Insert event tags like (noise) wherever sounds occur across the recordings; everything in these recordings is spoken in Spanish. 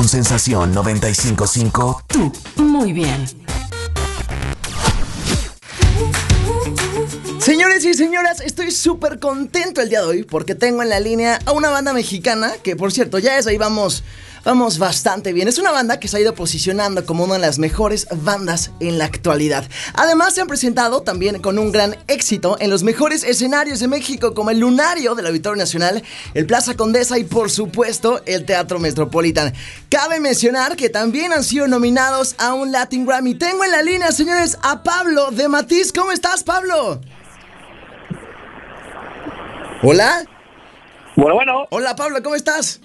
Con sensación 955, tú. Muy bien. Señores y señoras, estoy súper contento el día de hoy porque tengo en la línea a una banda mexicana que, por cierto, ya es ahí vamos, vamos bastante bien. Es una banda que se ha ido posicionando como una de las mejores bandas en la actualidad. Además, se han presentado también con un gran éxito en los mejores escenarios de México, como el Lunario del Auditorio Nacional, el Plaza Condesa y, por supuesto, el Teatro Metropolitan. Cabe mencionar que también han sido nominados a un Latin Grammy. Tengo en la línea, señores, a Pablo de Matiz. ¿Cómo estás, Pablo? Hola. Bueno, bueno. Hola, Pablo, ¿cómo estás?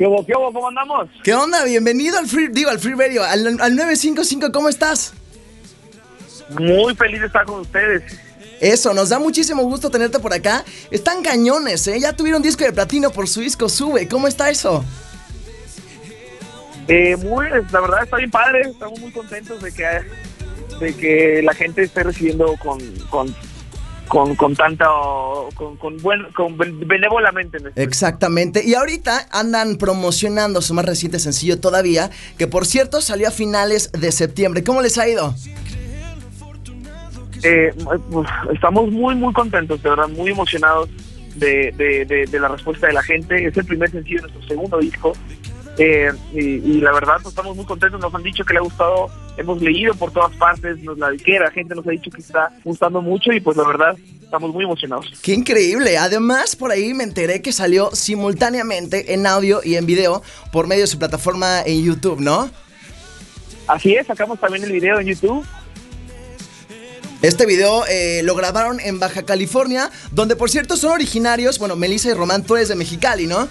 ¿Qué hubo, qué hubo? ¿Cómo andamos? ¿Qué onda? Bienvenido al Free, digo, al Free Radio, al, al 955, ¿cómo estás? Muy feliz de estar con ustedes. Eso, nos da muchísimo gusto tenerte por acá. Están cañones, ¿eh? Ya tuvieron disco de platino por su disco Sube. ¿Cómo está eso? Eh, muy, la verdad está bien padre. Estamos muy contentos de que, de que la gente esté recibiendo con, con, con, con tanta, con, con, buen, con ben- benévolamente. Exactamente. Y ahorita andan promocionando su más reciente sencillo todavía, que por cierto salió a finales de septiembre. ¿Cómo les ha ido? Eh, estamos muy, muy contentos, de verdad, muy emocionados de, de, de, de la respuesta de la gente. Es el primer sencillo de nuestro segundo disco. Eh, y, y la verdad, pues, estamos muy contentos. Nos han dicho que le ha gustado. Hemos leído por todas partes, nos la que la gente nos ha dicho que está gustando mucho. Y pues la verdad, estamos muy emocionados. Qué increíble. Además, por ahí me enteré que salió simultáneamente en audio y en video por medio de su plataforma en YouTube, ¿no? Así es, sacamos también el video en YouTube. Este video eh, lo grabaron en Baja California, donde por cierto son originarios, bueno, Melissa y Román, tú eres de Mexicali, ¿no?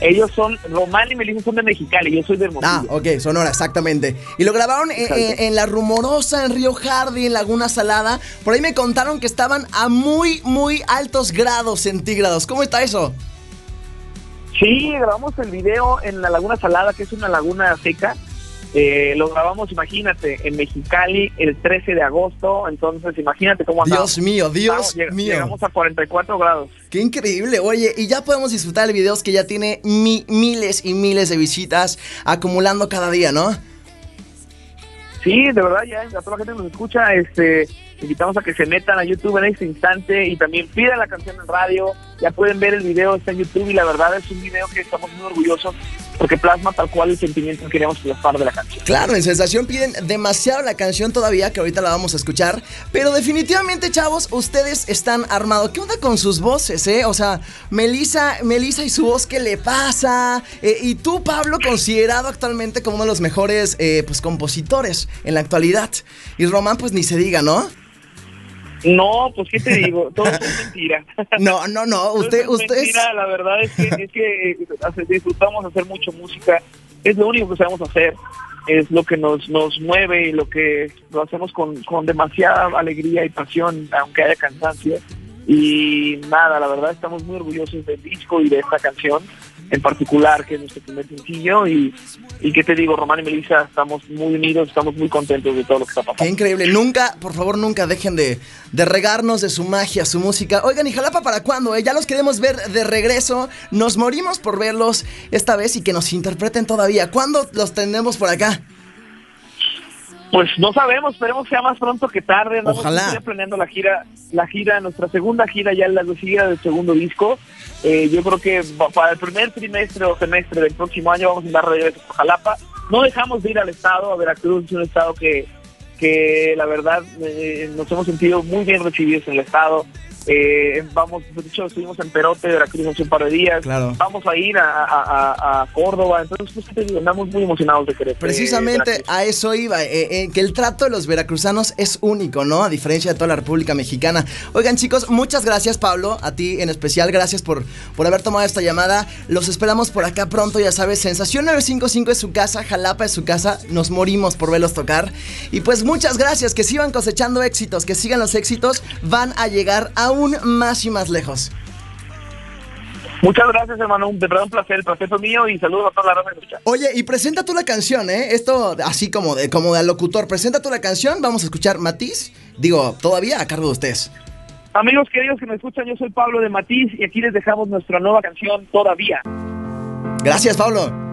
Ellos son, Román y Melissa son de Mexicali, yo soy de Hermosillo. Ah, ok, Sonora, exactamente. Y lo grabaron en, en- en La Rumorosa, en Río Hardy, en Laguna Salada. Por ahí me contaron que estaban a muy, muy altos grados centígrados. ¿Cómo está eso? Sí, grabamos el video en la Laguna Salada, que es una laguna seca. Eh, lo grabamos, imagínate, en Mexicali el 13 de agosto. Entonces, imagínate cómo andamos. Dios mío, Dios Estamos- mío. Llegamos a 44 grados. Qué increíble, oye, y ya podemos disfrutar de videos que ya tiene mi- miles y miles de visitas acumulando cada día, ¿no? Sí, de verdad, ya a toda la gente que nos escucha, este, invitamos a que se metan a YouTube en este instante y también pidan la canción en radio. Ya pueden ver el video, está en YouTube y la verdad es un video que estamos muy orgullosos porque plasma tal cual el sentimiento que queríamos plasmar de la canción. Claro, en Sensación piden demasiado la canción todavía, que ahorita la vamos a escuchar. Pero definitivamente, chavos, ustedes están armados. ¿Qué onda con sus voces, eh? O sea, Melissa, y su voz, ¿qué le pasa? Eh, y tú, Pablo, considerado actualmente como uno de los mejores eh, pues, compositores en la actualidad. Y Román, pues ni se diga, ¿no? No, pues qué te digo, todo es (laughs) mentira. No, no, no. Todo Usted, es usted es- mentira, la verdad es que, es que eh, disfrutamos hacer mucho música, es lo único que sabemos hacer, es lo que nos, nos mueve y lo que lo hacemos con, con demasiada alegría y pasión, aunque haya cansancio. Y nada, la verdad estamos muy orgullosos del disco y de esta canción en particular, que es nuestro primer sencillo. Y, y qué te digo, Román y Melissa, estamos muy unidos, estamos muy contentos de todo lo que está pasando. Qué increíble. Nunca, por favor, nunca dejen de, de regarnos de su magia, su música. Oigan, ¿y Jalapa para cuándo? eh? Ya los queremos ver de regreso. Nos morimos por verlos esta vez y que nos interpreten todavía. ¿Cuándo los tendremos por acá? Pues no sabemos, esperemos que sea más pronto que tarde. Andamos Ojalá. ya planeando la gira, la gira, nuestra segunda gira, ya la gira del segundo disco. Eh, yo creo que para el primer trimestre o semestre del próximo año vamos a andar regreso por Jalapa. No dejamos de ir al estado, a Veracruz es un estado que, que la verdad eh, nos hemos sentido muy bien recibidos en el estado. Eh, vamos, de hecho estuvimos en Perote, Veracruz hace un par de días. Claro. Vamos a ir a, a- a- a Córdoba, entonces pues, ¿qué te digo? andamos muy emocionados de querer. Precisamente a eso iba, eh, eh, que el trato de los veracruzanos es único, ¿no? A diferencia de toda la República Mexicana. Oigan chicos, muchas gracias Pablo, a ti en especial, gracias por, por haber tomado esta llamada. Los esperamos por acá pronto, ya sabes, Sensación 955 es su casa, Jalapa es su casa, nos morimos por verlos tocar. Y pues muchas gracias, que sigan cosechando éxitos, que sigan los éxitos, van a llegar aún más y más lejos. Muchas gracias, hermano. De verdad un placer. El placer fue mío y saludos a toda la raza que escucha. Oye, y presenta tú la canción, ¿eh? Esto así como de, como de locutor. Presenta tú la canción, vamos a escuchar Matiz. Digo, todavía a cargo de ustedes. Amigos queridos que me escuchan, yo soy Pablo de Matiz y aquí les dejamos nuestra nueva canción Todavía. Gracias, Pablo.